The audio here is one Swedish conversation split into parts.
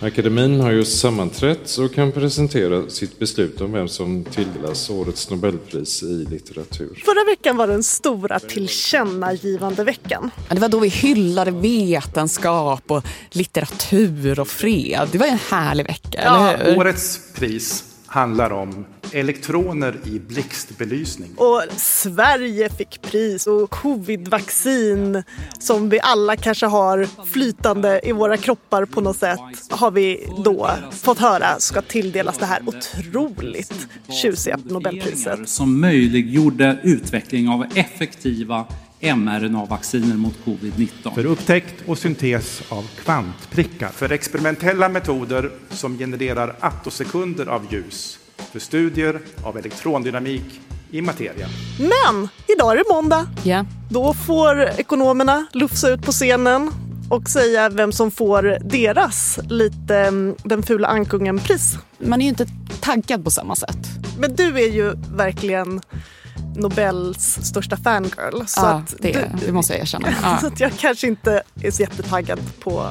Akademin har just sammanträtt och kan presentera sitt beslut om vem som tilldelas årets Nobelpris i litteratur. Förra veckan var den stora tillkännagivande veckan. Ja, det var då vi hyllade vetenskap och litteratur och fred. Det var en härlig vecka, Ja, eller hur? Årets pris handlar om elektroner i blixtbelysning. Och Sverige fick pris och covidvaccin som vi alla kanske har flytande i våra kroppar på något sätt har vi då fått höra ska tilldelas det här otroligt tjusiga Nobelpriset. som möjliggjorde utveckling av effektiva mRNA-vacciner mot covid-19. För upptäckt och syntes av kvantprickar. För experimentella metoder som genererar attosekunder av ljus. För studier av elektrondynamik i materia. Men idag är det måndag. Ja. Då får ekonomerna lufsa ut på scenen och säga vem som får deras lite mm, den fula ankungen-pris. Man är ju inte taggad på samma sätt. Men du är ju verkligen Nobels största fangirl. Så ja, att det, du, det måste jag erkänna. Ja. Så att jag kanske inte är så jättetaggad på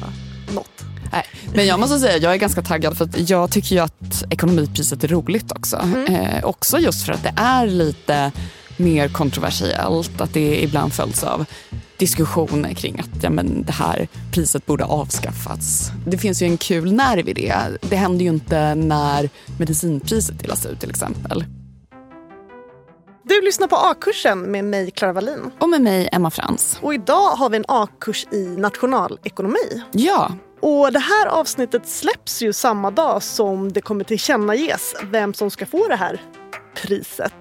något. Nej, men jag måste säga jag är ganska taggad för att jag tycker ju att ekonomipriset är roligt också. Eh, också just för att det är lite mer kontroversiellt. Att det ibland följs av diskussioner kring att ja, men det här priset borde avskaffats. Det finns ju en kul nerv i det. Det händer ju inte när medicinpriset delas ut till exempel. Du lyssnar på A-kursen med mig, Clara Wallin. Och med mig, Emma Frans. Och idag har vi en A-kurs i nationalekonomi. Ja, Och det här avsnittet släpps ju samma dag som det kommer tillkännages vem som ska få det här priset.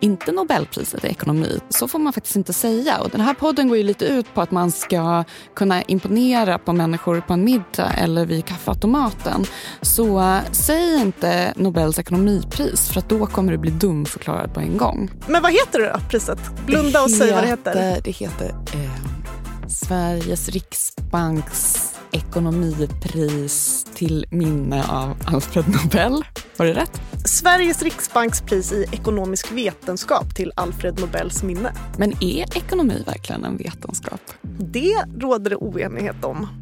inte Nobelpriset i ekonomi. Så får man faktiskt inte säga. Och den här podden går ju lite ut på att man ska kunna imponera på människor på en middag eller vid kaffeautomaten. Så äh, säg inte Nobels ekonomipris för att då kommer du bli dumförklarad på en gång. Men vad heter det då, priset? Blunda och säg vad det heter. Det heter eh, Sveriges riksbanks ekonomipris till minne av Alfred Nobel. Var det rätt? Sveriges riksbanks pris i ekonomisk vetenskap till Alfred Nobels minne. Men är ekonomi verkligen en vetenskap? Det råder det oenighet om.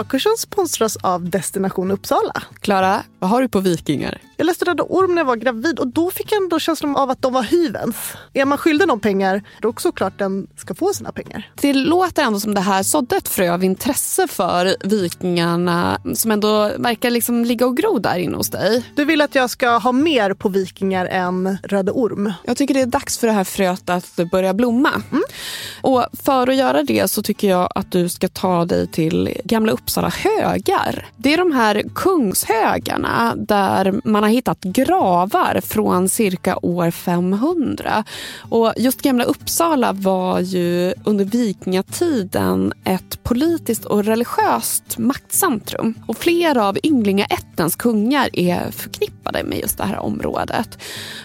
A-kursen sponsras av Destination Uppsala. Klara, vad har du på vikingar? Jag läste Röda Orm när jag var gravid och då fick jag ändå känslan av att de var hyvens. Är man skyldig någon pengar, då är det också klart den ska få sina pengar. Det låter ändå som det här sådde ett frö av intresse för vikingarna som ändå verkar liksom ligga och gro där inne hos dig. Du vill att jag ska ha mer på vikingar än Röde Orm. Jag tycker det är dags för det här fröet att börja blomma. Och för att göra det så tycker jag att du ska ta dig till Gamla Uppsala högar. Det är de här kungshögarna där man har hittat gravar från cirka år 500. Och just Gamla Uppsala var ju under vikingatiden ett politiskt och religiöst maktcentrum. Och flera av ynglingaättens kungar är förknippade med just det här området.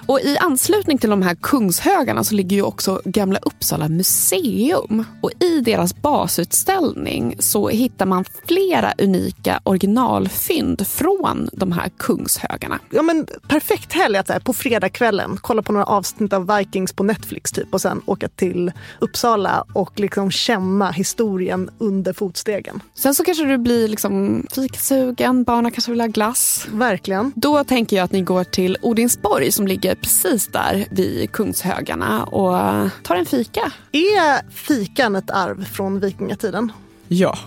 Och i anslutning till de här kungshögarna så ligger ju också Gamla Uppsala museum. Och i deras basutställning så hittar man flera unika originalfynd från de här kungshögarna. Ja, men perfekt helg att så här, på fredagskvällen kolla på några avsnitt av Vikings på Netflix typ och sen åka till Uppsala och liksom känna historien under fotstegen. Sen så kanske du blir liksom fikasugen, barnen kanske vill ha glass. Verkligen. Då tänker jag att ni går till Odinsborg som ligger precis där vid Kungshögarna och tar en fika. Är fikan ett arv från vikingatiden? Ja.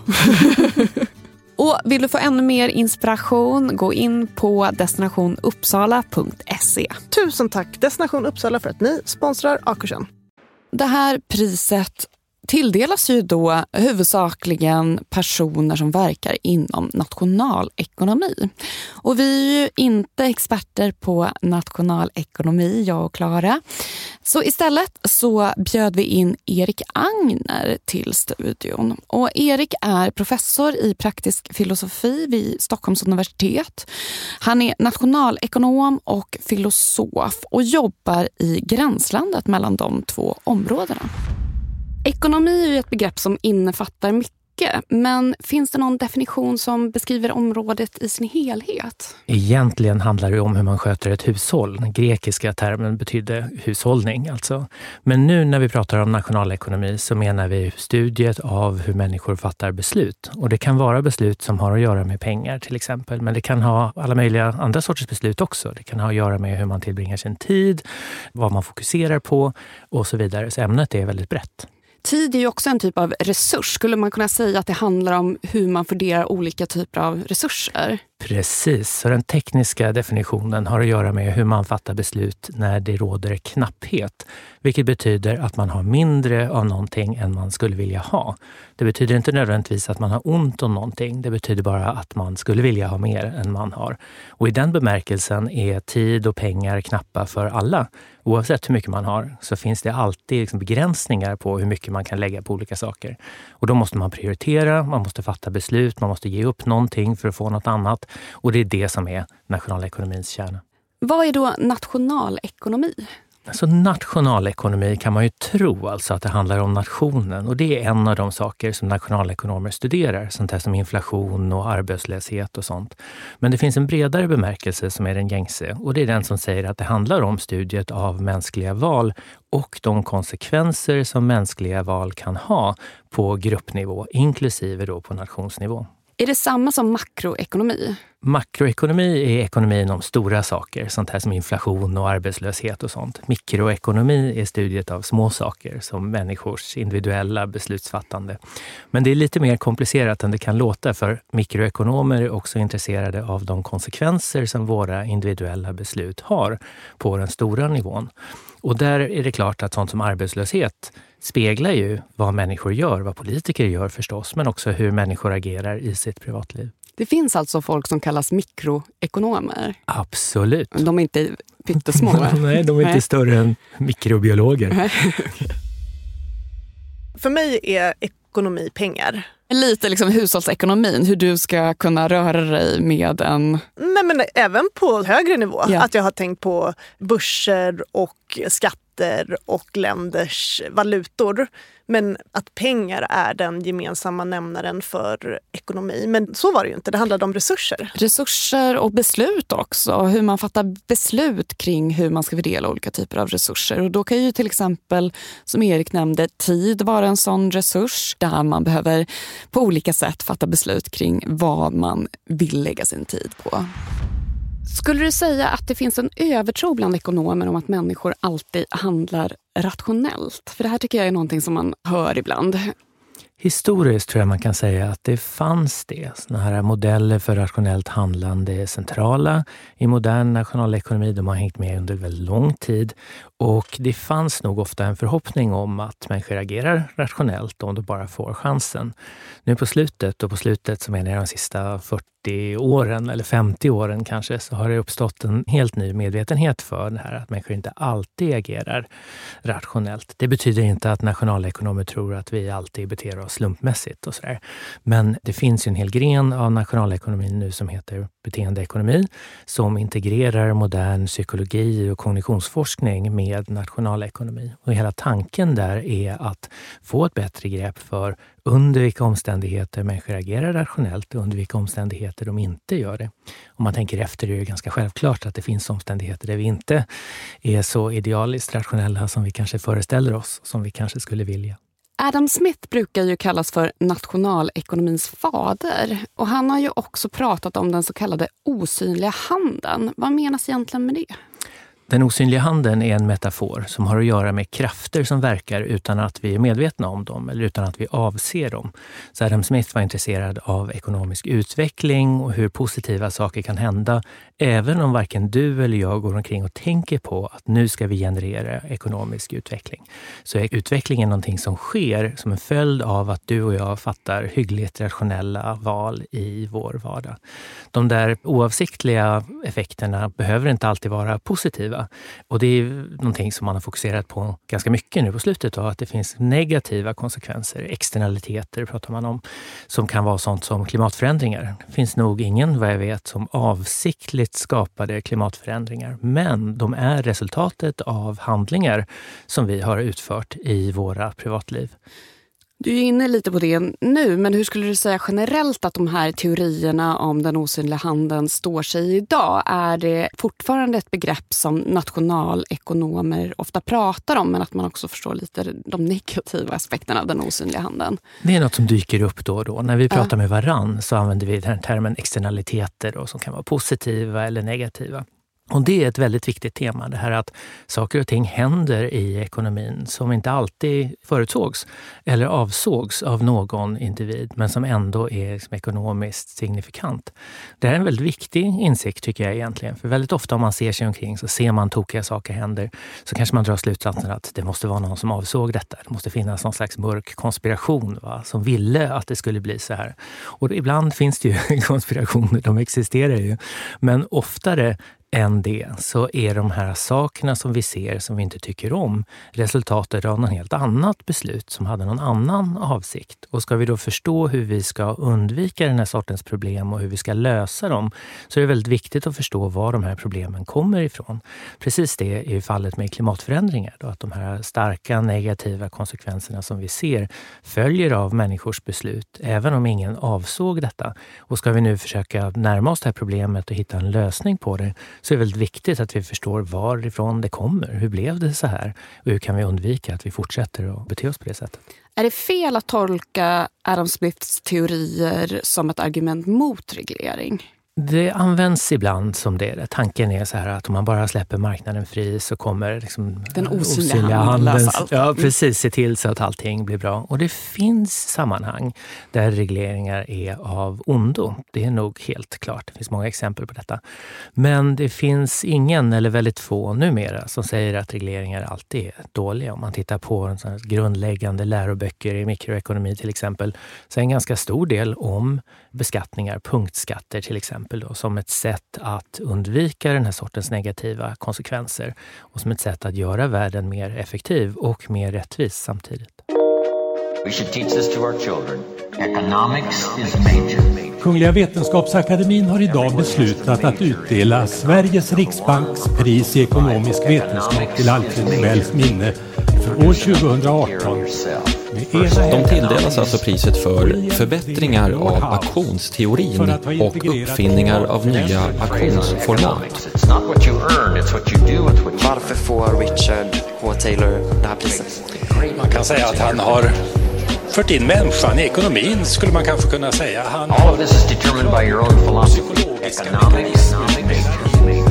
och vill du få ännu mer inspiration, gå in på destinationuppsala.se. Tusen tack Destination Uppsala för att ni sponsrar Akursen. Det här priset tilldelas ju då huvudsakligen personer som verkar inom nationalekonomi. Och vi är ju inte experter på nationalekonomi, jag och Klara. Så istället så bjöd vi in Erik Agner till studion. Och Erik är professor i praktisk filosofi vid Stockholms universitet. Han är nationalekonom och filosof och jobbar i gränslandet mellan de två områdena. Ekonomi är ju ett begrepp som innefattar mycket. Men finns det någon definition som beskriver området i sin helhet? Egentligen handlar det om hur man sköter ett hushåll. Den grekiska termen betydde hushållning. Alltså. Men nu när vi pratar om nationalekonomi så menar vi studiet av hur människor fattar beslut. Och det kan vara beslut som har att göra med pengar till exempel. Men det kan ha alla möjliga andra sorters beslut också. Det kan ha att göra med hur man tillbringar sin tid, vad man fokuserar på och så vidare. Så ämnet är väldigt brett. Tid är ju också en typ av resurs. Skulle man kunna säga att det handlar om hur man fördelar olika typer av resurser? Precis, så den tekniska definitionen har att göra med hur man fattar beslut när det råder knapphet. Vilket betyder att man har mindre av någonting än man skulle vilja ha. Det betyder inte nödvändigtvis att man har ont om någonting. Det betyder bara att man skulle vilja ha mer än man har. Och i den bemärkelsen är tid och pengar knappa för alla. Oavsett hur mycket man har så finns det alltid liksom begränsningar på hur mycket man kan lägga på olika saker. Och då måste man prioritera, man måste fatta beslut, man måste ge upp någonting för att få något annat. Och det är det som är nationalekonomins kärna. Vad är då nationalekonomi? Alltså nationalekonomi kan man ju tro alltså att det handlar om nationen och det är en av de saker som nationalekonomer studerar, sånt här som inflation och arbetslöshet och sånt. Men det finns en bredare bemärkelse som är den gängse och det är den som säger att det handlar om studiet av mänskliga val och de konsekvenser som mänskliga val kan ha på gruppnivå, inklusive då på nationsnivå. Är det samma som makroekonomi? Makroekonomi är ekonomin om stora saker, sånt här som inflation och arbetslöshet och sånt. Mikroekonomi är studiet av små saker som människors individuella beslutsfattande. Men det är lite mer komplicerat än det kan låta för mikroekonomer är också intresserade av de konsekvenser som våra individuella beslut har på den stora nivån. Och där är det klart att sånt som arbetslöshet speglar ju vad människor gör, vad politiker gör förstås, men också hur människor agerar i sitt privatliv. Det finns alltså folk som kallas mikroekonomer? Absolut. De är inte pyttesmå? Nej, de är inte större än mikrobiologer. För mig är ekonomi pengar. Lite liksom hushållsekonomin, hur du ska kunna röra dig med en... Nej, men även på högre nivå. Ja. Att jag har tänkt på börser och stater och länders valutor. Men att pengar är den gemensamma nämnaren för ekonomi. Men så var det ju inte. Det handlade om resurser. Resurser och beslut också. Hur man fattar beslut kring hur man ska fördela olika typer av resurser. Och då kan ju till exempel, som Erik nämnde, tid vara en sån resurs där man behöver på olika sätt fatta beslut kring vad man vill lägga sin tid på. Skulle du säga att det finns en övertro bland ekonomer om att människor alltid handlar rationellt? För det här tycker jag är någonting som man hör ibland. Historiskt tror jag man kan säga att det fanns det. Såna här modeller för rationellt handlande är centrala i modern nationalekonomi. De har hängt med under väldigt lång tid. Och det fanns nog ofta en förhoppning om att människor agerar rationellt om de bara får chansen. Nu på slutet, och på slutet så menar jag de sista 40 åren eller 50 åren kanske, så har det uppstått en helt ny medvetenhet för det här att människor inte alltid agerar rationellt. Det betyder inte att nationalekonomer tror att vi alltid beter oss slumpmässigt och sådär. Men det finns ju en hel gren av nationalekonomin nu som heter beteendeekonomi som integrerar modern psykologi och kognitionsforskning med nationalekonomi. Och hela tanken där är att få ett bättre grepp för under vilka omständigheter människor agerar rationellt och under vilka omständigheter de inte gör det. Om man tänker efter är det ganska självklart att det finns omständigheter där vi inte är så idealiskt rationella som vi kanske föreställer oss, som vi kanske skulle vilja. Adam Smith brukar ju kallas för nationalekonomins fader och han har ju också pratat om den så kallade osynliga handen. Vad menas egentligen med det? Den osynliga handen är en metafor som har att göra med krafter som verkar utan att vi är medvetna om dem eller utan att vi avser dem. Så Adam Smith var intresserad av ekonomisk utveckling och hur positiva saker kan hända även om varken du eller jag går omkring och tänker på att nu ska vi generera ekonomisk utveckling. Så är utvecklingen någonting som sker som en följd av att du och jag fattar hyggligt rationella val i vår vardag. De där oavsiktliga effekterna behöver inte alltid vara positiva och det är någonting som man har fokuserat på ganska mycket nu på slutet, då, att det finns negativa konsekvenser, externaliteter pratar man om, som kan vara sånt som klimatförändringar. Det finns nog ingen, vad jag vet, som avsiktligt skapade klimatförändringar, men de är resultatet av handlingar som vi har utfört i våra privatliv. Du är inne lite på det nu, men hur skulle du säga generellt att de här teorierna om den osynliga handeln står sig idag? Är det fortfarande ett begrepp som nationalekonomer ofta pratar om, men att man också förstår lite de negativa aspekterna av den osynliga handeln? Det är något som dyker upp då och då. När vi pratar med varann så använder vi den termen externaliteter då, som kan vara positiva eller negativa. Och det är ett väldigt viktigt tema, det här att saker och ting händer i ekonomin som inte alltid förutsågs eller avsågs av någon individ, men som ändå är liksom ekonomiskt signifikant. Det är en väldigt viktig insikt tycker jag egentligen. För väldigt ofta om man ser sig omkring så ser man tokiga saker händer, så kanske man drar slutsatsen att det måste vara någon som avsåg detta. Det måste finnas någon slags mörk konspiration va? som ville att det skulle bli så här. Och ibland finns det ju konspirationer, de existerar ju. Men oftare än det så är de här sakerna som vi ser som vi inte tycker om resultatet av något helt annat beslut som hade någon annan avsikt. Och ska vi då förstå hur vi ska undvika den här sortens problem och hur vi ska lösa dem så är det väldigt viktigt att förstå var de här problemen kommer ifrån. Precis det är fallet med klimatförändringar. Då, att de här starka negativa konsekvenserna som vi ser följer av människors beslut, även om ingen avsåg detta. Och ska vi nu försöka närma oss det här problemet och hitta en lösning på det så är det väldigt viktigt att vi förstår varifrån det kommer. Hur blev det så här? Och hur kan vi undvika att vi fortsätter att bete oss på det sättet? Är det fel att tolka Adam Smiths teorier som ett argument mot reglering? Det används ibland som det. Tanken är så här att om man bara släpper marknaden fri så kommer liksom den osynliga, osynliga handen ja, mm. precis, se till så att allting blir bra. Och det finns sammanhang där regleringar är av ondo. Det är nog helt klart. Det finns många exempel på detta. Men det finns ingen, eller väldigt få numera, som säger att regleringar alltid är dåliga. Om man tittar på grundläggande läroböcker i mikroekonomi till exempel, så är en ganska stor del om beskattningar, punktskatter till exempel, då, som ett sätt att undvika den här sortens negativa konsekvenser och som ett sätt att göra världen mer effektiv och mer rättvis samtidigt. We should teach this to our children. Economics is major. Kungliga Vetenskapsakademin har idag beslutat att utdela Sveriges Riksbanks pris i ekonomisk vetenskap till Alfred Nobels minne för år 2018. De tilldelas alltså priset för förbättringar av auktionsteorin och uppfinningar av nya auktionsformat. Varför får Richard H. Taylor det här priset? Man kan säga att han har fört in människan i ekonomin skulle man kanske kunna säga. Han All of this is determined by your own philosophy. Economics.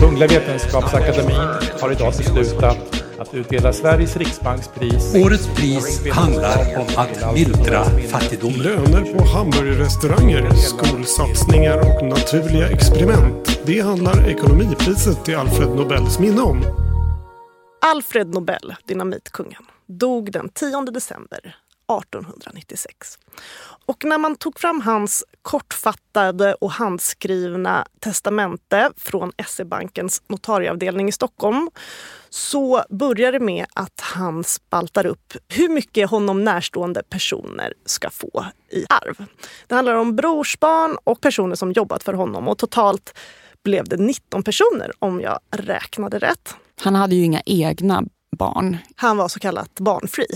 Kungliga Vetenskapsakademin har idag beslutat att utdela Sveriges Riksbanks pris. Årets pris handlar om att mildra fattigdom. Löner på hamburgerrestauranger, skolsatsningar och naturliga experiment. Det handlar ekonomipriset till Alfred Nobels minne om. Alfred Nobel, dynamitkungen, dog den 10 december 1896. Och när man tog fram hans kortfattade och handskrivna testamente från SE-bankens notarieavdelning i Stockholm så börjar det med att han spaltar upp hur mycket honom närstående personer ska få i arv. Det handlar om brorsbarn och personer som jobbat för honom och totalt blev det 19 personer om jag räknade rätt. Han hade ju inga egna barn. Han var så kallat barnfri.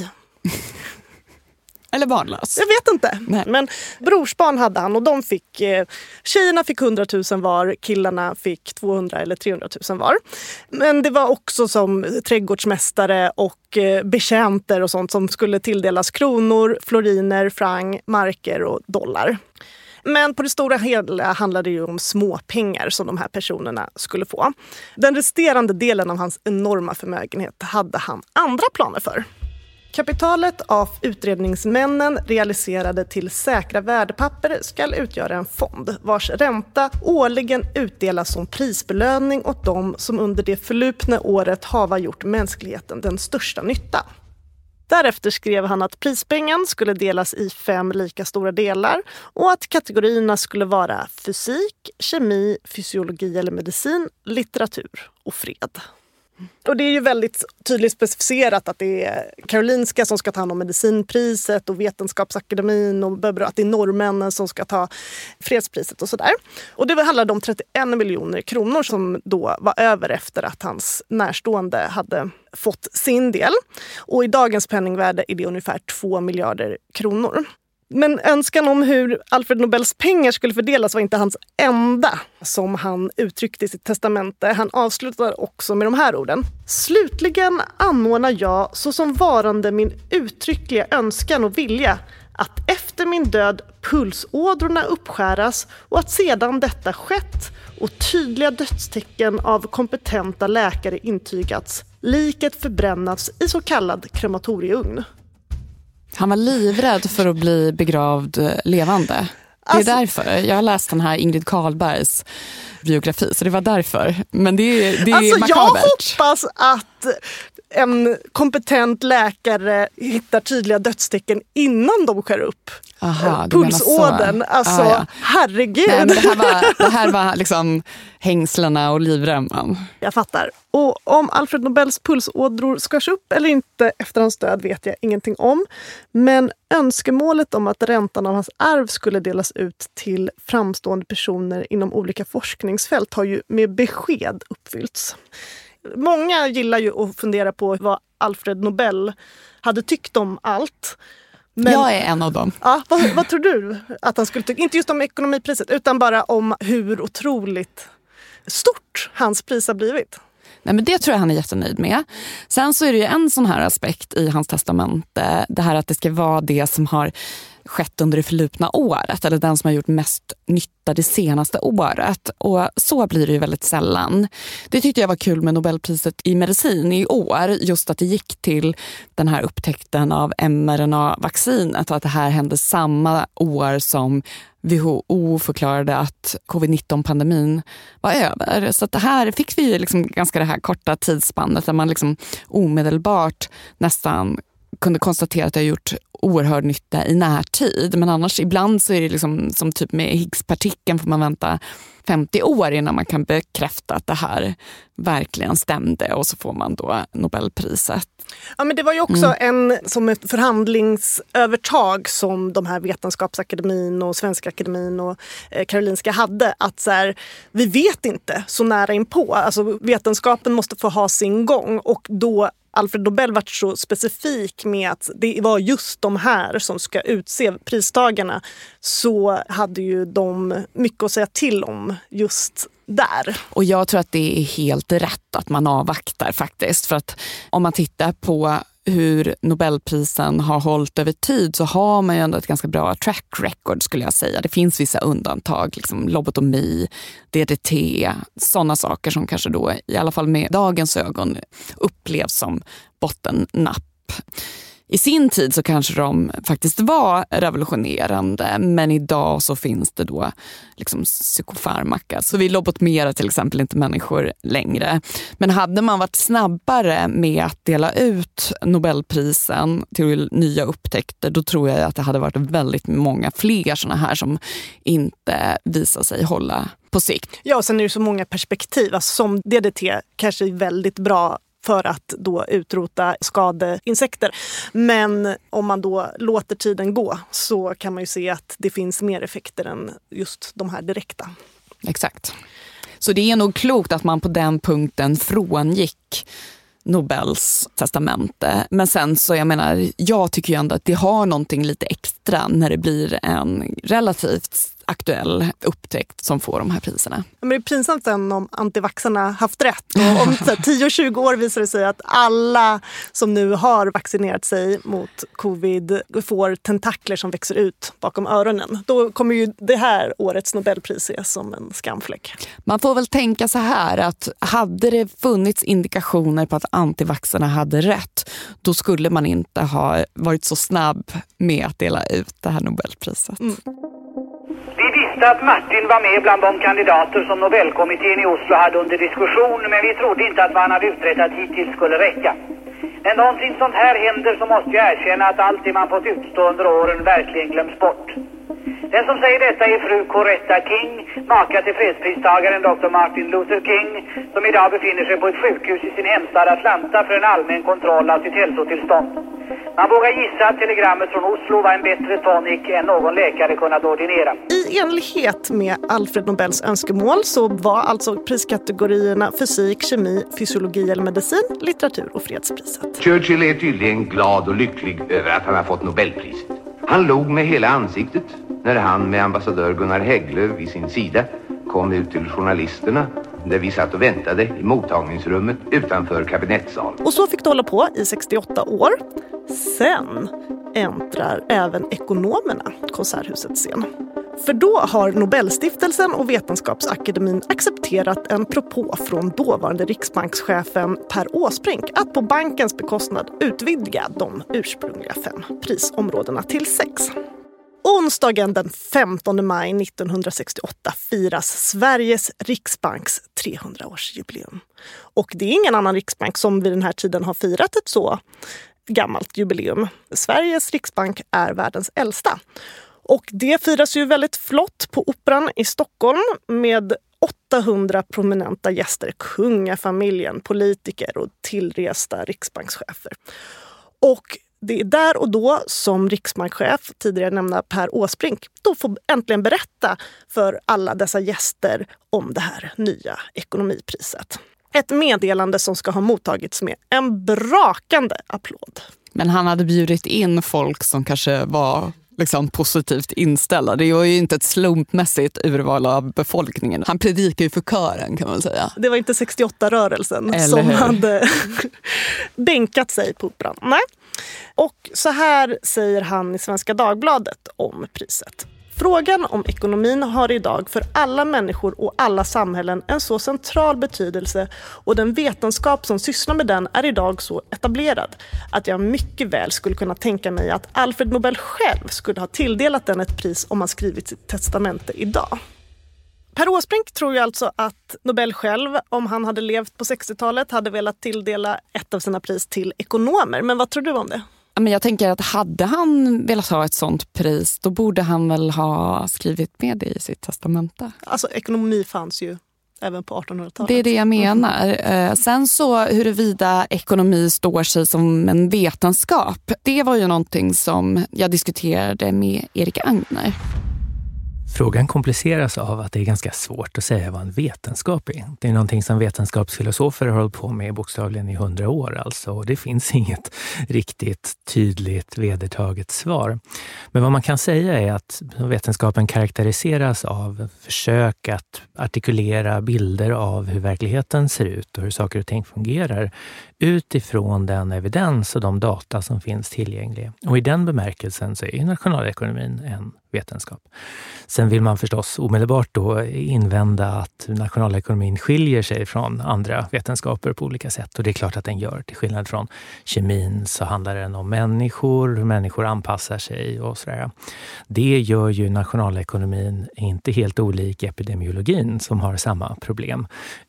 Eller barnlös? Jag vet inte. Nej. Men brorsbarn hade han och de fick, eh, tjejerna fick 100 000 var, killarna fick 200 eller 300 000 var. Men det var också som trädgårdsmästare och eh, betjänter och sånt som skulle tilldelas kronor, floriner, franc, marker och dollar. Men på det stora hela handlade det om småpengar som de här personerna skulle få. Den resterande delen av hans enorma förmögenhet hade han andra planer för. Kapitalet av utredningsmännen realiserade till säkra värdepapper ska utgöra en fond vars ränta årligen utdelas som prisbelöning åt dem som under det förlupna året hava gjort mänskligheten den största nytta. Därefter skrev han att prispengen skulle delas i fem lika stora delar och att kategorierna skulle vara fysik, kemi, fysiologi eller medicin, litteratur och fred. Och det är ju väldigt tydligt specificerat att det är Karolinska som ska ta hand om medicinpriset och Vetenskapsakademin och att det är norrmännen som ska ta fredspriset och sådär. Och det handlade om 31 miljoner kronor som då var över efter att hans närstående hade fått sin del. Och i dagens penningvärde är det ungefär 2 miljarder kronor. Men önskan om hur Alfred Nobels pengar skulle fördelas var inte hans enda, som han uttryckte i sitt testamente. Han avslutar också med de här orden. Slutligen anordnar jag såsom varande min uttryckliga önskan och vilja att efter min död pulsådrorna uppskäras och att sedan detta skett och tydliga dödstecken av kompetenta läkare intygats, liket förbrännas i så kallad krematorieugn. Han var livrädd för att bli begravd eh, levande. Det är alltså, därför. Jag har läst den här Ingrid Carlbergs biografi, så det var därför. Men det, det är alltså, makabert. Jag hoppas att en kompetent läkare hittar tydliga dödstecken innan de skär upp Aha, pulsådern. Alltså, ah, ja. herregud. Nej, det här var, det här var liksom hängslena och livremmen. Jag fattar. Och om Alfred Nobels pulsådror skärs upp eller inte efter hans död vet jag ingenting om. Men önskemålet om att räntan av hans arv skulle delas ut till framstående personer inom olika forskningsfält har ju med besked uppfyllts. Många gillar ju att fundera på vad Alfred Nobel hade tyckt om allt. Men, jag är en av dem. Ja, vad, vad, tror du att han skulle tycka? Inte just om ekonomipriset utan bara om hur otroligt stort hans pris har blivit. Nej, men det tror jag han är jättenöjd med. Sen så är det ju en sån här aspekt i hans testamente. Det här att det ska vara det som har skett under det förlupna året eller den som har gjort mest nytta det senaste året. Och så blir det ju väldigt sällan. Det tyckte jag var kul med Nobelpriset i medicin i år. Just att det gick till den här upptäckten av mRNA-vaccinet och att det här hände samma år som WHO förklarade att covid-19-pandemin var över. Så det här fick vi liksom ganska det här korta tidsspannet där man liksom omedelbart nästan kunde konstatera att det har gjort oerhörd nytta i närtid. Men annars ibland så är det liksom, som typ med Higgspartikeln får man vänta 50 år innan man kan bekräfta att det här verkligen stämde och så får man då Nobelpriset. Ja, men det var ju också mm. en, som ett förhandlingsövertag som de här Vetenskapsakademin och Svenska Akademin och eh, Karolinska hade. Att så här, vi vet inte så nära inpå. Alltså, vetenskapen måste få ha sin gång och då Alfred Nobel varit så specifik med att det var just de här som ska utse pristagarna så hade ju de mycket att säga till om just där. Och jag tror att det är helt rätt att man avvaktar faktiskt. För att om man tittar på hur Nobelprisen har hållit över tid så har man ju ändå ett ganska bra track record skulle jag säga. Det finns vissa undantag, liksom lobotomi, DDT, sådana saker som kanske då i alla fall med dagens ögon upplevs som bottennapp i sin tid så kanske de faktiskt var revolutionerande men idag så finns det då liksom psykofarmaka. Så vi lobotomerar till exempel inte människor längre. Men hade man varit snabbare med att dela ut Nobelprisen till nya upptäckter då tror jag att det hade varit väldigt många fler såna här som inte visar sig hålla på sikt. Ja, och sen är det så många perspektiv. Alltså, som DDT kanske är väldigt bra för att då utrota skadeinsekter. Men om man då låter tiden gå så kan man ju se att det finns mer effekter än just de här direkta. Exakt. Så det är nog klokt att man på den punkten frångick Nobels testamente. Men sen så, jag menar, jag tycker ju ändå att det har någonting lite extra när det blir en relativt aktuell upptäckt som får de här priserna. Men det är pinsamt sen om antivaxarna haft rätt. Och om 10-20 år visar det sig att alla som nu har vaccinerat sig mot covid får tentakler som växer ut bakom öronen. Då kommer ju det här årets Nobelpris ses som en skamfläck. Man får väl tänka så här att hade det funnits indikationer på att antivaxarna hade rätt, då skulle man inte ha varit så snabb med att dela ut det här Nobelpriset. Mm. Vi visste att Martin var med bland de kandidater som Nobelkommittén i Oslo hade under diskussion, men vi trodde inte att vad han hade uträttat hittills skulle räcka. När någonting sånt här händer så måste jag erkänna att allt det man fått utstå under åren verkligen glöms bort. Den som säger detta är fru Coretta King, maka till fredspristagaren Dr. Martin Luther King, som idag befinner sig på ett sjukhus i sin hemstad Atlanta för en allmän kontroll av sitt hälsotillstånd. Man vågar gissa att telegrammet från Oslo var en bättre tonic än någon läkare kunnat ordinera. I enlighet med Alfred Nobels önskemål så var alltså priskategorierna fysik, kemi, fysiologi eller medicin, litteratur och fredspriset. Churchill är tydligen glad och lycklig över att han har fått Nobelpriset. Han log med hela ansiktet när han med ambassadör Gunnar Hägglöf vid sin sida kom ut till journalisterna där vi satt och väntade i mottagningsrummet utanför kabinettsalen. Och så fick det hålla på i 68 år. Sen äntrar även ekonomerna Konserthusets scen. För då har Nobelstiftelsen och Vetenskapsakademin accepterat en propå från dåvarande riksbankschefen Per Åsbrink att på bankens bekostnad utvidga de ursprungliga fem prisområdena till sex. Onsdagen den 15 maj 1968 firas Sveriges riksbanks 300-årsjubileum. Och det är ingen annan riksbank som vid den här tiden har firat ett så gammalt jubileum. Sveriges riksbank är världens äldsta. Och det firas ju väldigt flott på Operan i Stockholm med 800 prominenta gäster, kungafamiljen, politiker och tillresta riksbankschefer. Och det är där och då som riksbankschef, tidigare nämnda Per Åsbrink, då får äntligen berätta för alla dessa gäster om det här nya ekonomipriset. Ett meddelande som ska ha mottagits med en brakande applåd. Men han hade bjudit in folk som kanske var liksom positivt inställda. Det var ju inte ett slumpmässigt urval av befolkningen. Han predikar ju för kören kan man säga. Det var inte 68-rörelsen som hade bänkat sig på Operan. Nej. Och så här säger han i Svenska Dagbladet om priset. Frågan om ekonomin har idag för alla människor och alla samhällen en så central betydelse och den vetenskap som sysslar med den är idag så etablerad att jag mycket väl skulle kunna tänka mig att Alfred Nobel själv skulle ha tilldelat den ett pris om han skrivit sitt testamente idag. Per Åsbrink tror ju alltså att Nobel själv, om han hade levt på 60-talet, hade velat tilldela ett av sina pris till ekonomer. Men vad tror du om det? Men jag tänker att hade han velat ha ett sånt pris, då borde han väl ha skrivit med det i sitt testamente. Alltså ekonomi fanns ju även på 1800-talet. Det är det jag menar. Mm. Sen så huruvida ekonomi står sig som en vetenskap, det var ju någonting som jag diskuterade med Erik Agner. Frågan kompliceras av att det är ganska svårt att säga vad en vetenskap är. Det är någonting som vetenskapsfilosofer har hållit på med bokstavligen i hundra år alltså. Och det finns inget riktigt tydligt vedertaget svar. Men vad man kan säga är att vetenskapen karaktäriseras av försök att artikulera bilder av hur verkligheten ser ut och hur saker och ting fungerar utifrån den evidens och de data som finns tillgängliga. Och i den bemärkelsen så är nationalekonomin en vetenskap. Sen vill man förstås omedelbart då invända att nationalekonomin skiljer sig från andra vetenskaper på olika sätt. Och det är klart att den gör. Till skillnad från kemin så handlar den om människor, hur människor anpassar sig och sådär. Det gör ju nationalekonomin inte helt olik epidemiologin som har samma problem.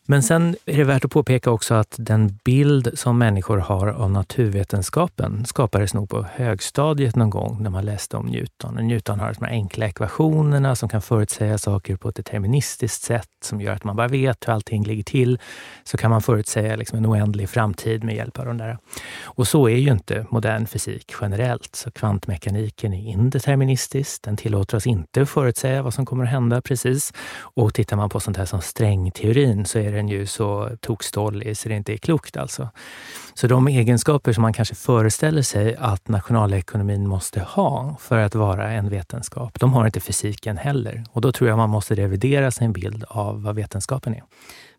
Men sen är det värt att påpeka också att den bild som människor har av naturvetenskapen skapades nog på högstadiet någon gång när man läste om Newton. Newton har enkla ekvationerna som kan förutsäga saker på ett deterministiskt sätt som gör att man bara vet hur allting ligger till. Så kan man förutsäga liksom en oändlig framtid med hjälp av de där. Och så är ju inte modern fysik generellt. Så kvantmekaniken är indeterministisk. Den tillåter oss inte att förutsäga vad som kommer att hända precis. Och tittar man på sånt här som strängteorin så är den ju så tokstollig så det inte är klokt alltså. Så de egenskaper som man kanske föreställer sig att nationalekonomin måste ha för att vara en vetenskap, de har inte fysiken heller. Och då tror jag man måste revidera sin bild av vad vetenskapen är.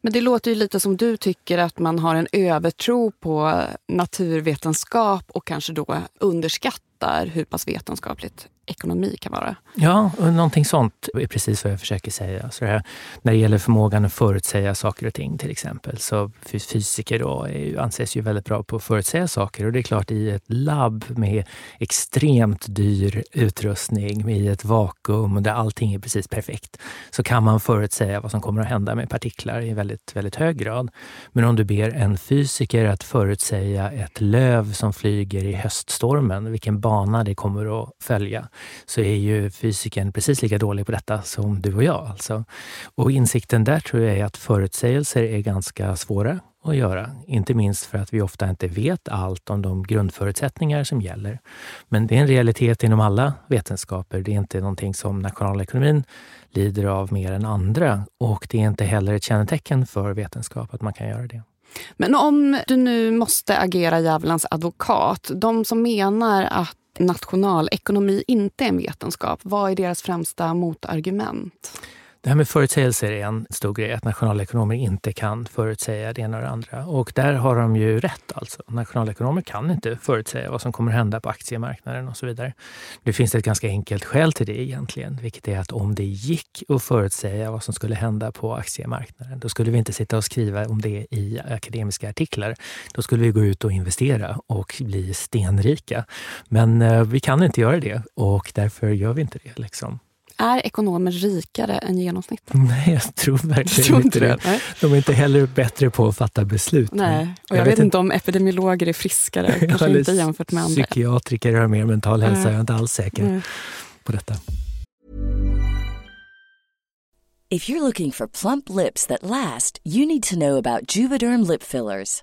Men det låter ju lite som du tycker att man har en övertro på naturvetenskap och kanske då underskattar hur pass vetenskapligt ekonomi kan vara. Ja, och någonting sånt är precis vad jag försöker säga. Så här, när det gäller förmågan att förutsäga saker och ting till exempel, så fysiker då är, anses ju väldigt bra på att förutsäga saker. Och det är klart, i ett labb med extremt dyr utrustning, i ett vakuum där allting är precis perfekt, så kan man förutsäga vad som kommer att hända med partiklar i väldigt, väldigt hög grad. Men om du ber en fysiker att förutsäga ett löv som flyger i höststormen, vilken bana det kommer att följa, så är ju fysikern precis lika dålig på detta som du och jag. Alltså. Och insikten där tror jag är att förutsägelser är ganska svåra att göra. Inte minst för att vi ofta inte vet allt om de grundförutsättningar som gäller. Men det är en realitet inom alla vetenskaper. Det är inte någonting som nationalekonomin lider av mer än andra. Och det är inte heller ett kännetecken för vetenskap att man kan göra det. Men om du nu måste agera djävulens advokat, de som menar att nationalekonomi inte är en vetenskap, vad är deras främsta motargument? Det här med förutsägelser är en stor grej, att nationalekonomer inte kan förutsäga det ena och det andra. Och där har de ju rätt. alltså. Nationalekonomer kan inte förutsäga vad som kommer hända på aktiemarknaden och så vidare. Det finns ett ganska enkelt skäl till det egentligen, vilket är att om det gick att förutsäga vad som skulle hända på aktiemarknaden, då skulle vi inte sitta och skriva om det i akademiska artiklar. Då skulle vi gå ut och investera och bli stenrika. Men eh, vi kan inte göra det och därför gör vi inte det. Liksom. Är ekonomer rikare än genomsnittet? Nej, jag tror verkligen tror inte det. det. De är inte heller bättre på att fatta beslut. Nej, och jag, jag vet, inte om epidemiologer är friskare, kanske inte jämfört med andra. Psykiatriker har mer mental hälsa, jag är inte alls säker Nej. på detta. If you're looking for plump lips that last, you need to know about Juvederm lip fillers.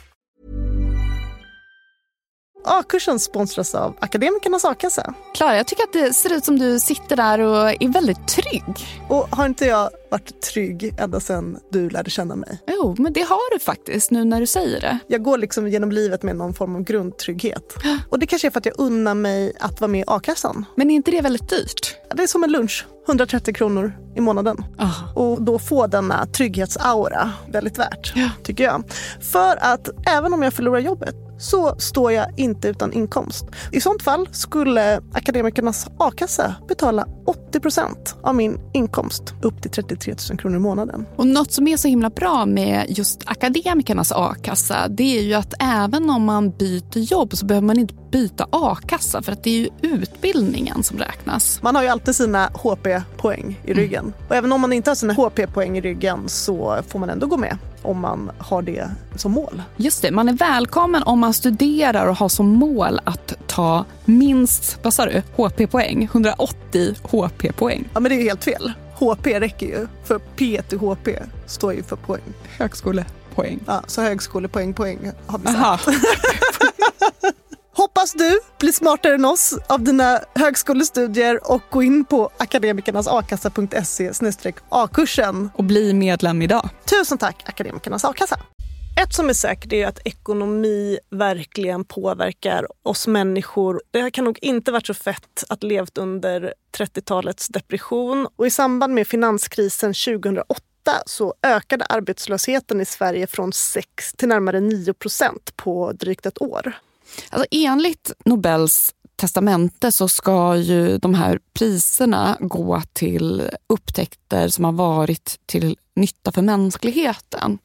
A-kursen sponsras av Akademikernas a-kassa. Klara, jag tycker att det ser ut som du sitter där och är väldigt trygg. Och har inte jag varit trygg ända sedan du lärde känna mig? Jo, men det har du faktiskt nu när du säger det. Jag går liksom genom livet med någon form av grundtrygghet. Och det kanske är för att jag unnar mig att vara med i a-kassan. Men är inte det väldigt dyrt? Det är som en lunch. 130 kronor i månaden. Oh. Och då få denna trygghetsaura väldigt värt, ja. tycker jag. För att även om jag förlorar jobbet så står jag inte utan inkomst. I sånt fall skulle Akademikernas a-kassa betala 80 procent av min inkomst upp till 33 000 kronor i månaden. Och något som är så himla bra med just Akademikernas a-kassa det är ju att även om man byter jobb så behöver man inte byta a-kassa för att det är ju utbildningen som räknas. Man har ju alltid sina HP-poäng i ryggen. Mm. Och även om man inte har sina HP-poäng i ryggen så får man ändå gå med om man har det som mål. Just det, man är välkommen om man studerar och har som mål att ta minst, vad sa du, HP-poäng? 180 HP-poäng. Ja men det är helt fel. HP räcker ju, för P till HP står ju för poäng. Högskolepoäng. Ja, så högskolepoäng, poäng har vi sagt. Hoppas du blir smartare än oss av dina högskolestudier och gå in på akademikernasakassa.se a-kursen. Och bli medlem idag. Tusen tack Akademikernas a-kassa. Ett som är säkert är att ekonomi verkligen påverkar oss människor. Det kan nog inte varit så fett att levt under 30-talets depression och i samband med finanskrisen 2008 så ökade arbetslösheten i Sverige från 6 till närmare 9 procent på drygt ett år. Alltså enligt Nobels testamente så ska ju de här priserna gå till upptäckter som har varit till nytta för mänskligheten.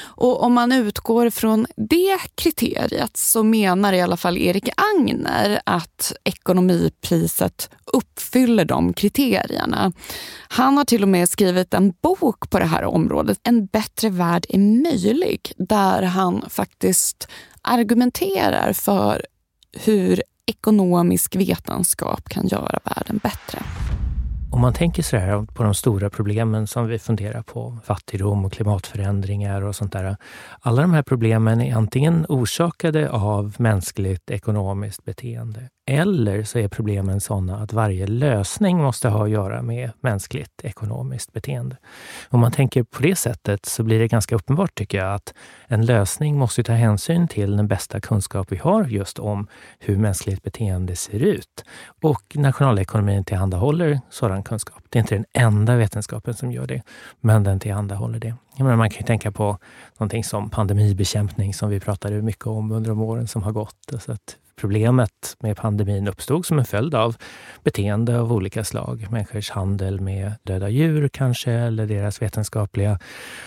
Och om man utgår från det kriteriet så menar i alla fall Erik Agner att ekonomipriset uppfyller de kriterierna. Han har till och med skrivit en bok på det här området, En bättre värld är möjlig, där han faktiskt argumenterar för hur ekonomisk vetenskap kan göra världen bättre. Om man tänker så här på de stora problemen som vi funderar på, fattigdom och klimatförändringar och sånt där. Alla de här problemen är antingen orsakade av mänskligt ekonomiskt beteende eller så är problemen sådana att varje lösning måste ha att göra med mänskligt ekonomiskt beteende. Om man tänker på det sättet så blir det ganska uppenbart tycker jag att en lösning måste ta hänsyn till den bästa kunskap vi har just om hur mänskligt beteende ser ut. Och nationalekonomin tillhandahåller sådan kunskap. Det är inte den enda vetenskapen som gör det, men den tillhandahåller det. Jag menar, man kan ju tänka på någonting som pandemibekämpning som vi pratade mycket om under de åren som har gått. Så att Problemet med pandemin uppstod som en följd av beteende av olika slag. Människors handel med döda djur kanske, eller deras vetenskapliga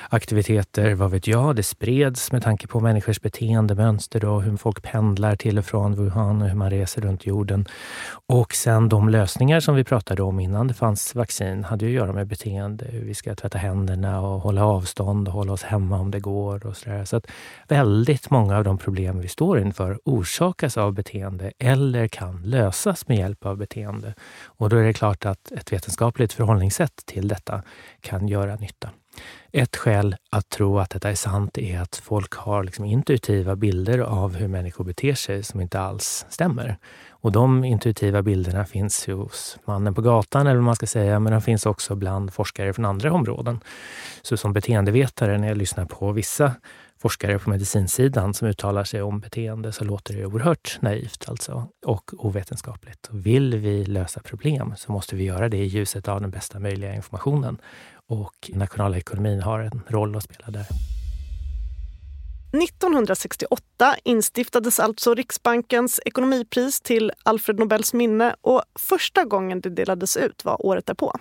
aktiviteter, vad vet jag. Det spreds med tanke på människors beteendemönster och hur folk pendlar till och från Wuhan och hur man reser runt jorden. Och sen de lösningar som vi pratade om innan det fanns vaccin hade ju att göra med beteende. Hur vi ska tvätta händerna och hålla avstånd och hålla oss hemma om det går och sådär. Så att väldigt många av de problem vi står inför orsakas av beteende beteende eller kan lösas med hjälp av beteende. Och då är det klart att ett vetenskapligt förhållningssätt till detta kan göra nytta. Ett skäl att tro att detta är sant är att folk har liksom intuitiva bilder av hur människor beter sig som inte alls stämmer. Och de intuitiva bilderna finns ju hos mannen på gatan, eller vad man ska säga, men de finns också bland forskare från andra områden. Så som beteendevetare, när jag lyssnar på vissa forskare på medicinsidan som uttalar sig om beteende så låter det oerhört naivt alltså, och ovetenskapligt. Vill vi lösa problem så måste vi göra det i ljuset av den bästa möjliga informationen. Och nationalekonomin har en roll att spela där. 1968 instiftades alltså Riksbankens ekonomipris till Alfred Nobels minne och första gången det delades ut var året därpå.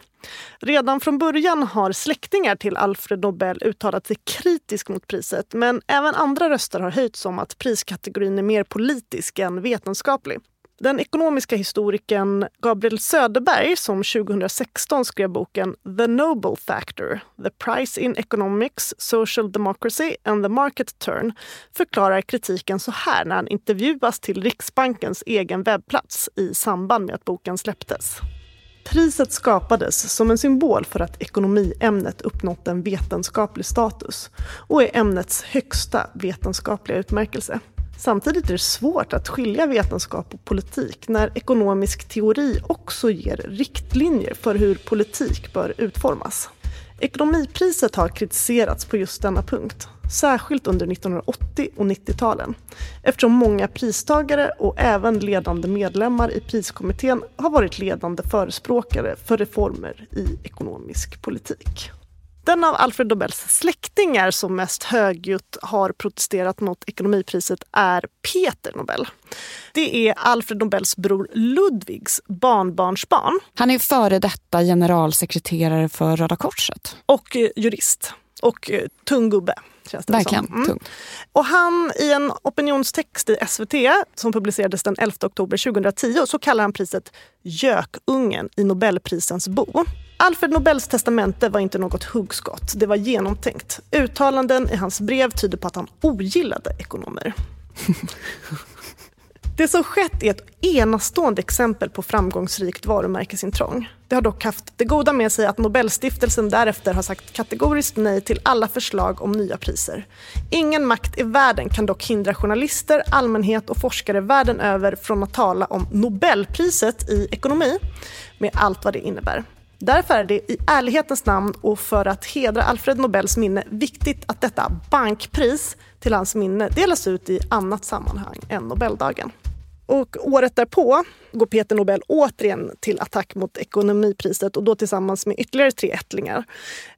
Redan från början har släktingar till Alfred Nobel uttalat sig kritiskt mot priset men även andra röster har höjts om att priskategorin är mer politisk än vetenskaplig. Den ekonomiska historikern Gabriel Söderberg som 2016 skrev boken The Noble Factor, The Price in Economics, Social Democracy and the Market Turn förklarar kritiken så här när han intervjuas till Riksbankens egen webbplats i samband med att boken släpptes. Priset skapades som en symbol för att ekonomiämnet uppnått en vetenskaplig status och är ämnets högsta vetenskapliga utmärkelse. Samtidigt är det svårt att skilja vetenskap och politik när ekonomisk teori också ger riktlinjer för hur politik bör utformas. Ekonomipriset har kritiserats på just denna punkt, särskilt under 1980 och 90-talen eftersom många pristagare och även ledande medlemmar i priskommittén har varit ledande förespråkare för reformer i ekonomisk politik. Den av Alfred Nobels släktingar som mest högljutt har protesterat mot ekonomipriset är Peter Nobel. Det är Alfred Nobels bror Ludvigs barnbarnsbarn. Han är före detta generalsekreterare för Röda Korset. Och eh, jurist. Och eh, tung gubbe. Verkligen. Mm. Och han, i en opinionstext i SVT som publicerades den 11 oktober 2010 så kallar han priset Gökungen i Nobelprisens bo. Alfred Nobels testamente var inte något huggskott, det var genomtänkt. Uttalanden i hans brev tyder på att han ogillade ekonomer. Det som skett är ett enastående exempel på framgångsrikt varumärkesintrång. Det har dock haft det goda med sig att Nobelstiftelsen därefter har sagt kategoriskt nej till alla förslag om nya priser. Ingen makt i världen kan dock hindra journalister, allmänhet och forskare världen över från att tala om Nobelpriset i ekonomi med allt vad det innebär. Därför är det i ärlighetens namn och för att hedra Alfred Nobels minne viktigt att detta bankpris till hans minne delas ut i annat sammanhang än Nobeldagen. Och året därpå går Peter Nobel återigen till attack mot ekonomipriset och då tillsammans med ytterligare tre ättlingar.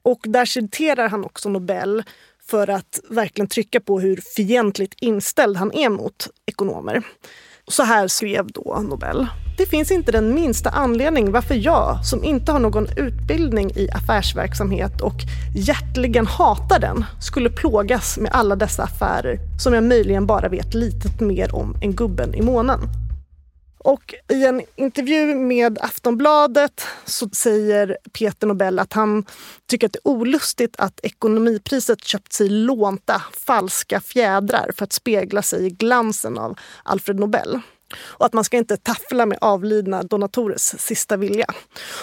Och där citerar han också Nobel för att verkligen trycka på hur fientligt inställd han är mot ekonomer. Så här skrev då Nobel. Det finns inte den minsta anledning varför jag, som inte har någon utbildning i affärsverksamhet och hjärtligen hatar den, skulle plågas med alla dessa affärer som jag möjligen bara vet lite mer om än gubben i månen. Och i en intervju med Aftonbladet så säger Peter Nobel att han tycker att det är olustigt att ekonomipriset köpt sig lånta falska fjädrar för att spegla sig i glansen av Alfred Nobel. Och att man ska inte taffla med avlidna donatorers sista vilja.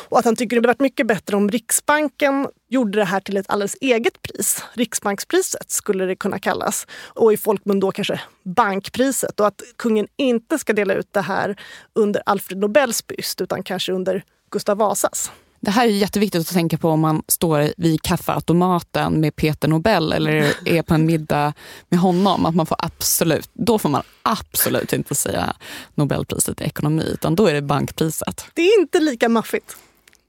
Och att han tycker det hade varit mycket bättre om Riksbanken gjorde det här till ett alldeles eget pris. Riksbankspriset skulle det kunna kallas. Och i folkmun då kanske bankpriset. Och att kungen inte ska dela ut det här under Alfred Nobels byst utan kanske under Gustav Vasas. Det här är jätteviktigt att tänka på om man står vid kaffeautomaten med Peter Nobel eller är på en middag med honom. Att man får absolut, då får man absolut inte säga Nobelpriset i ekonomi, utan då är det bankpriset. Det är inte lika maffigt.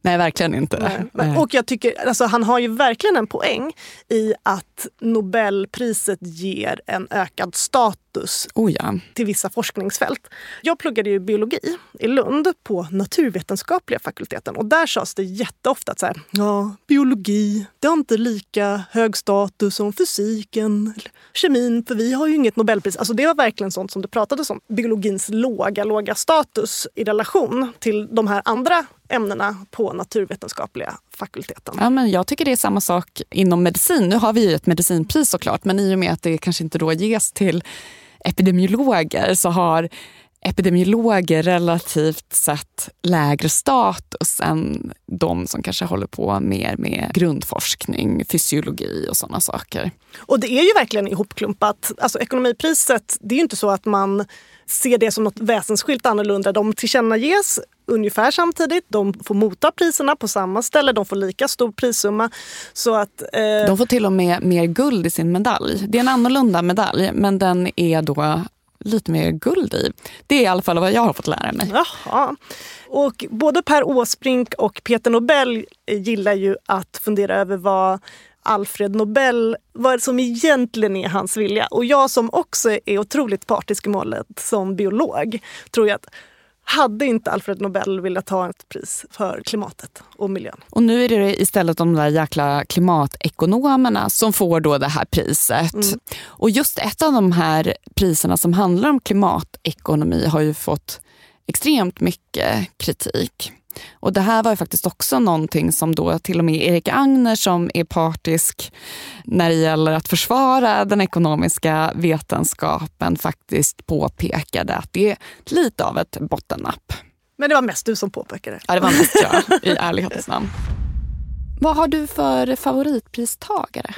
Nej, verkligen inte. Nej. Och jag tycker, alltså, han har ju verkligen en poäng i att Nobelpriset ger en ökad status oh ja. till vissa forskningsfält. Jag pluggade ju biologi i Lund på naturvetenskapliga fakulteten och där sades det jätteofta att så här, ja, biologi, det har inte lika hög status som fysiken, kemin, för vi har ju inget Nobelpris. Alltså det var verkligen sånt som det pratades om. Biologins låga, låga status i relation till de här andra ämnena på naturvetenskapliga fakulteten. Ja, men jag tycker det är samma sak inom medicin. Nu har vi ju ett medicinpris såklart, men i och med att det kanske inte då ges till epidemiologer så har epidemiologer relativt sett lägre status än de som kanske håller på mer med grundforskning, fysiologi och sådana saker. Och det är ju verkligen ihopklumpat. Alltså ekonomipriset, det är ju inte så att man ser det som något väsensskilt annorlunda. De tillkännages ungefär samtidigt. De får motta priserna på samma ställe. De får lika stor prissumma. Så att, eh... De får till och med mer guld i sin medalj. Det är en annorlunda medalj, men den är då lite mer guld i. Det är i alla fall vad jag har fått lära mig. Jaha. Och både Per Åsbrink och Peter Nobel gillar ju att fundera över vad Alfred Nobel, vad som egentligen är hans vilja. Och jag som också är otroligt partisk i målet som biolog tror jag att hade inte Alfred Nobel velat ta ett pris för klimatet och miljön. Och nu är det istället de där jäkla klimatekonomerna som får då det här priset. Mm. Och just ett av de här priserna som handlar om klimatekonomi har ju fått extremt mycket kritik. Och det här var ju faktiskt också någonting som då till och med Erik Agner som är partisk när det gäller att försvara den ekonomiska vetenskapen faktiskt påpekade att det är lite av ett bottennapp. Men det var mest du som påpekade. Ja, det var mest jag i ärlighetens namn. Vad har du för favoritpristagare?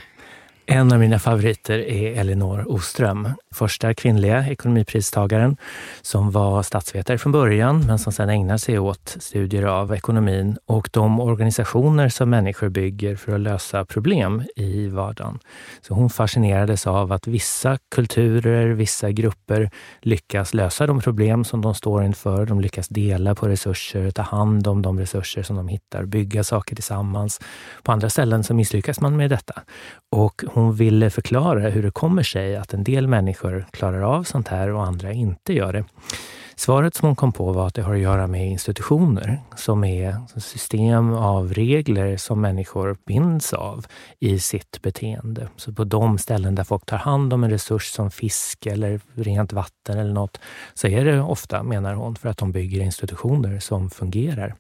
En av mina favoriter är Elinor Oström, första kvinnliga ekonomipristagaren som var statsvetare från början men som sedan ägnar sig åt studier av ekonomin och de organisationer som människor bygger för att lösa problem i vardagen. Så hon fascinerades av att vissa kulturer, vissa grupper lyckas lösa de problem som de står inför. De lyckas dela på resurser, ta hand om de resurser som de hittar, bygga saker tillsammans. På andra ställen så misslyckas man med detta. Och hon ville förklara hur det kommer sig att en del människor klarar av sånt här och andra inte gör det. Svaret som hon kom på var att det har att göra med institutioner som är system av regler som människor binds av i sitt beteende. Så på de ställen där folk tar hand om en resurs som fisk eller rent vatten eller något så är det ofta, menar hon, för att de bygger institutioner som fungerar.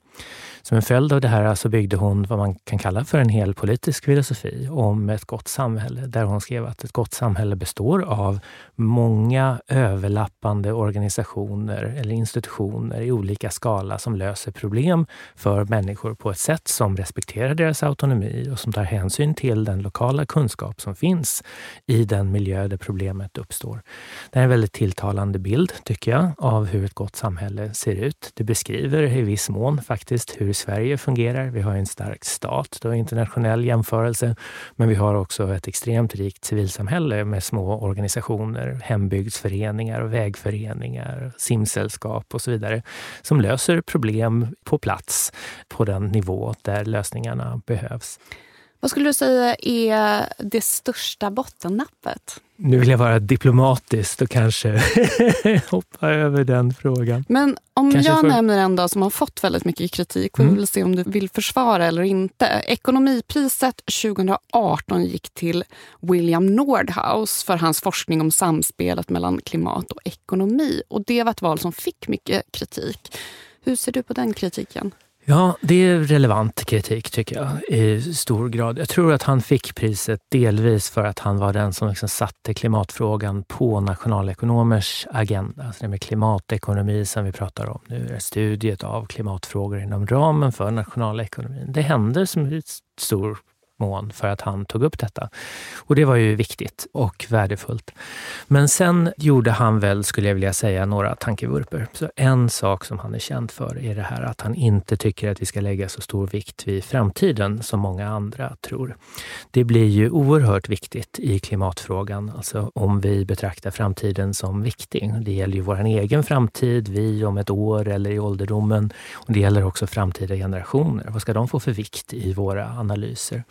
Som en följd av det här så byggde hon vad man kan kalla för en hel politisk filosofi om ett gott samhälle, där hon skrev att ett gott samhälle består av många överlappande organisationer eller institutioner i olika skala som löser problem för människor på ett sätt som respekterar deras autonomi och som tar hänsyn till den lokala kunskap som finns i den miljö där problemet uppstår. Det är en väldigt tilltalande bild, tycker jag, av hur ett gott samhälle ser ut. Det beskriver i viss mån faktiskt hur Sverige fungerar. Vi har en stark stat då, internationell jämförelse, men vi har också ett extremt rikt civilsamhälle med små organisationer, hembygdsföreningar och vägföreningar, simsällskap och så vidare, som löser problem på plats på den nivå där lösningarna behövs. Vad skulle du säga är det största bottennappet? Nu vill jag vara diplomatisk och kanske hoppa över den frågan. Men om kanske jag för... nämner en dag som har fått väldigt mycket kritik, mm. vi vill se om du vill försvara eller inte. Ekonomipriset 2018 gick till William Nordhaus för hans forskning om samspelet mellan klimat och ekonomi. Och Det var ett val som fick mycket kritik. Hur ser du på den kritiken? Ja, det är relevant kritik tycker jag i stor grad. Jag tror att han fick priset delvis för att han var den som liksom satte klimatfrågan på nationalekonomers agenda. Alltså det med klimatekonomi som vi pratar om nu, är studiet av klimatfrågor inom ramen för nationalekonomin. Det händer som stor mån för att han tog upp detta. Och det var ju viktigt och värdefullt. Men sen gjorde han väl, skulle jag vilja säga, några tankevurper. Så en sak som han är känd för är det här att han inte tycker att vi ska lägga så stor vikt vid framtiden som många andra tror. Det blir ju oerhört viktigt i klimatfrågan, alltså om vi betraktar framtiden som viktig. Det gäller ju vår egen framtid, vi om ett år eller i ålderdomen. Och det gäller också framtida generationer. Vad ska de få för vikt i våra analyser?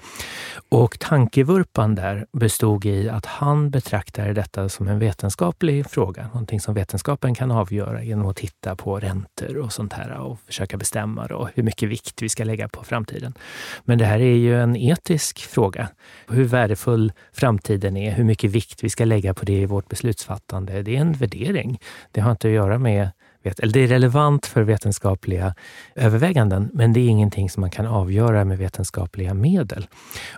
Och tankevurpan där bestod i att han betraktade detta som en vetenskaplig fråga. Någonting som vetenskapen kan avgöra genom att titta på räntor och sånt här och försöka bestämma då hur mycket vikt vi ska lägga på framtiden. Men det här är ju en etisk fråga. Hur värdefull framtiden är, hur mycket vikt vi ska lägga på det i vårt beslutsfattande. Det är en värdering. Det har inte att göra med eller det är relevant för vetenskapliga överväganden, men det är ingenting som man kan avgöra med vetenskapliga medel.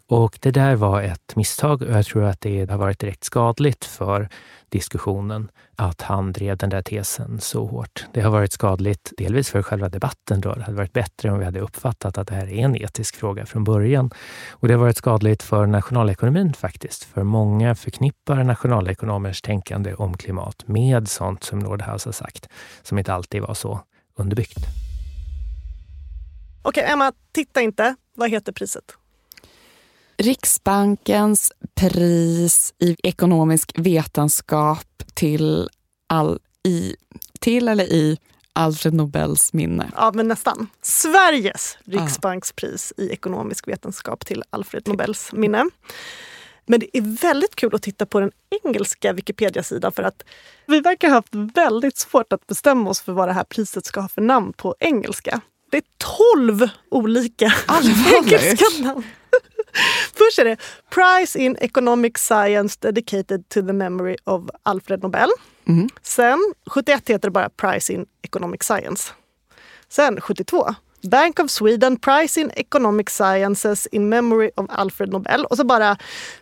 Och det där var ett misstag och jag tror att det har varit direkt skadligt för diskussionen att han drev den där tesen så hårt. Det har varit skadligt, delvis för själva debatten. Då. Det hade varit bättre om vi hade uppfattat att det här är en etisk fråga från början. Och det har varit skadligt för nationalekonomin faktiskt. För många förknippar nationalekonomers tänkande om klimat med sånt som Nordhaus har sagt, som inte alltid var så underbyggt. Okej, Emma, titta inte. Vad heter priset? Riksbankens pris i ekonomisk vetenskap till, all, i, till eller i Alfred Nobels minne. Ja, men nästan. Sveriges riksbankspris i ekonomisk vetenskap till Alfred Nobels minne. Men det är väldigt kul att titta på den engelska Wikipedia-sidan för att vi verkar ha haft väldigt svårt att bestämma oss för vad det här priset ska ha för namn på engelska. Det är tolv olika engelska namn. Först är det Prize in Economic Science dedicated to the memory of Alfred Nobel. Mm. Sen 71 heter det bara Prize in Economic Science. Sen 72 Bank of Sweden Prize in Economic Sciences in Memory of Alfred Nobel. Och så bara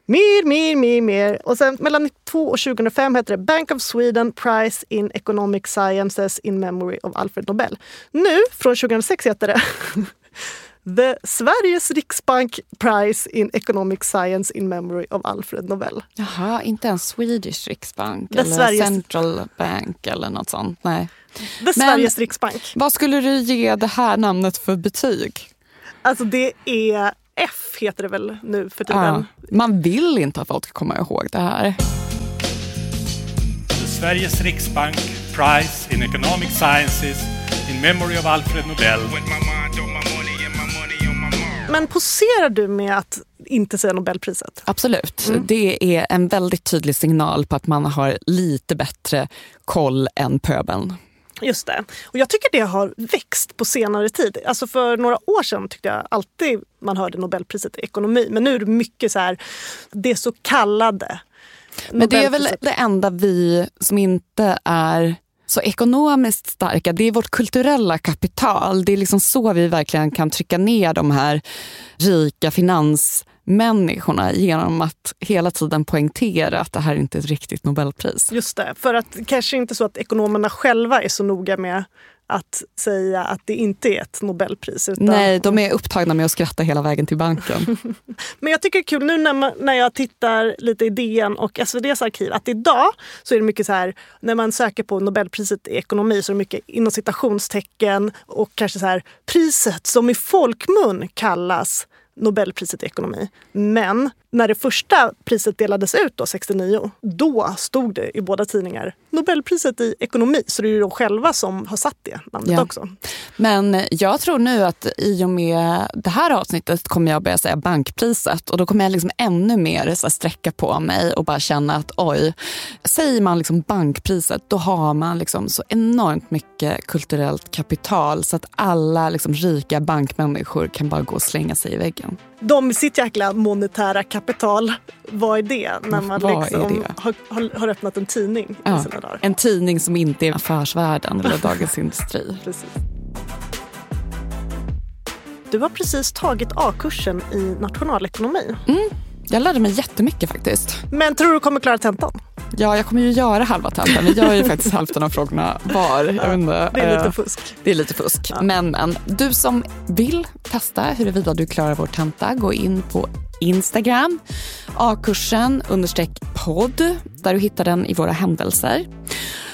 mer, mer, mer, mer. Och sen mellan 92 och 2005 heter det Bank of Sweden Prize in Economic Sciences in Memory of Alfred Nobel. Nu, från 2006 heter det The Sveriges Riksbank Prize in Economic Science in Memory of Alfred Nobel. Jaha, inte en Swedish Riksbank Det eller Sveriges- Central Bank eller något sånt. Nej. Det Sveriges Riksbank. Vad skulle du ge det här namnet för betyg? Alltså det är F heter det väl nu för tiden. Ja, man vill inte att folk ska komma ihåg det här. Sveriges Riksbank Prize in Economic Sciences in Memory of Alfred Nobel. Men poserar du med att inte säga Nobelpriset? Absolut. Mm. Det är en väldigt tydlig signal på att man har lite bättre koll än pöbeln. Just det. Och jag tycker det har växt på senare tid. Alltså för några år sedan tyckte jag alltid man hörde Nobelpriset i ekonomi. Men nu är det mycket så här, det så kallade Men det är väl det enda vi som inte är så ekonomiskt starka, det är vårt kulturella kapital. Det är liksom så vi verkligen kan trycka ner de här rika finansmänniskorna genom att hela tiden poängtera att det här inte är ett riktigt Nobelpris. Just det, för att kanske inte så att ekonomerna själva är så noga med att säga att det inte är ett Nobelpris. Utan... Nej, de är upptagna med att skratta hela vägen till banken. Men jag tycker det är kul nu när, man, när jag tittar lite i DN och SVDs arkiv att idag så är det mycket så här när man söker på Nobelpriset i ekonomi så är det mycket inom citationstecken och kanske så här priset som i folkmun kallas Nobelpriset i ekonomi. Men när det första priset delades ut då, 69, då stod det i båda tidningar Nobelpriset i ekonomi. Så det är ju de själva som har satt det namnet Ja. också. Men jag tror nu att i och med det här avsnittet kommer jag börja säga bankpriset och då kommer jag liksom ännu mer så sträcka på mig och bara känna att oj, säger man liksom bankpriset då har man liksom så enormt mycket kulturellt kapital så att alla liksom rika bankmänniskor kan bara gå och slänga sig i väggen. De med sitt jäkla monetära kapital, vad är det? När man Vad liksom? Har, har, öppnat en tidning i Ja, en tidning som inte är Affärsvärlden eller Dagens Industri. Precis. Du har precis tagit A-kursen i nationalekonomi. Mm, jag lärde mig jättemycket faktiskt. Men tror du kommer klara tentan? Ja, jag kommer ju göra halva tentan. Vi gör ju faktiskt hälften av frågorna var. Inte, Det är lite eh, fusk. Det är lite fusk. Men, men du som vill testa huruvida du klarar vår tenta, gå in på Instagram, A-kursen understreck podd, där du hittar den i våra händelser.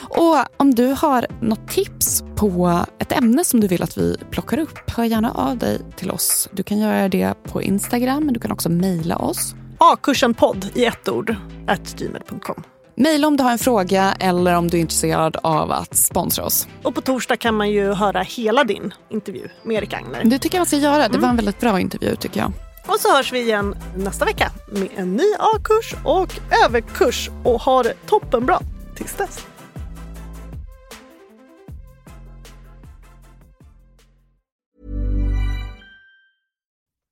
Och om du har något tips på ett ämne som du vill att vi plockar upp, hör gärna av dig till oss. Du kan göra det på Instagram, men du kan också mejla oss. A-kursen podd i ett ord, at gmail.com. Mejla om du har en fråga eller om du är intresserad av att sponsra oss. Och på torsdag kan man ju höra hela din intervju med Erik Agner. Det tycker jag man ska göra. Det var en väldigt bra intervju tycker jag. Och så hörs vi igen nästa vecka med en ny A-kurs och överkurs. Och ha det toppenbra tills dess.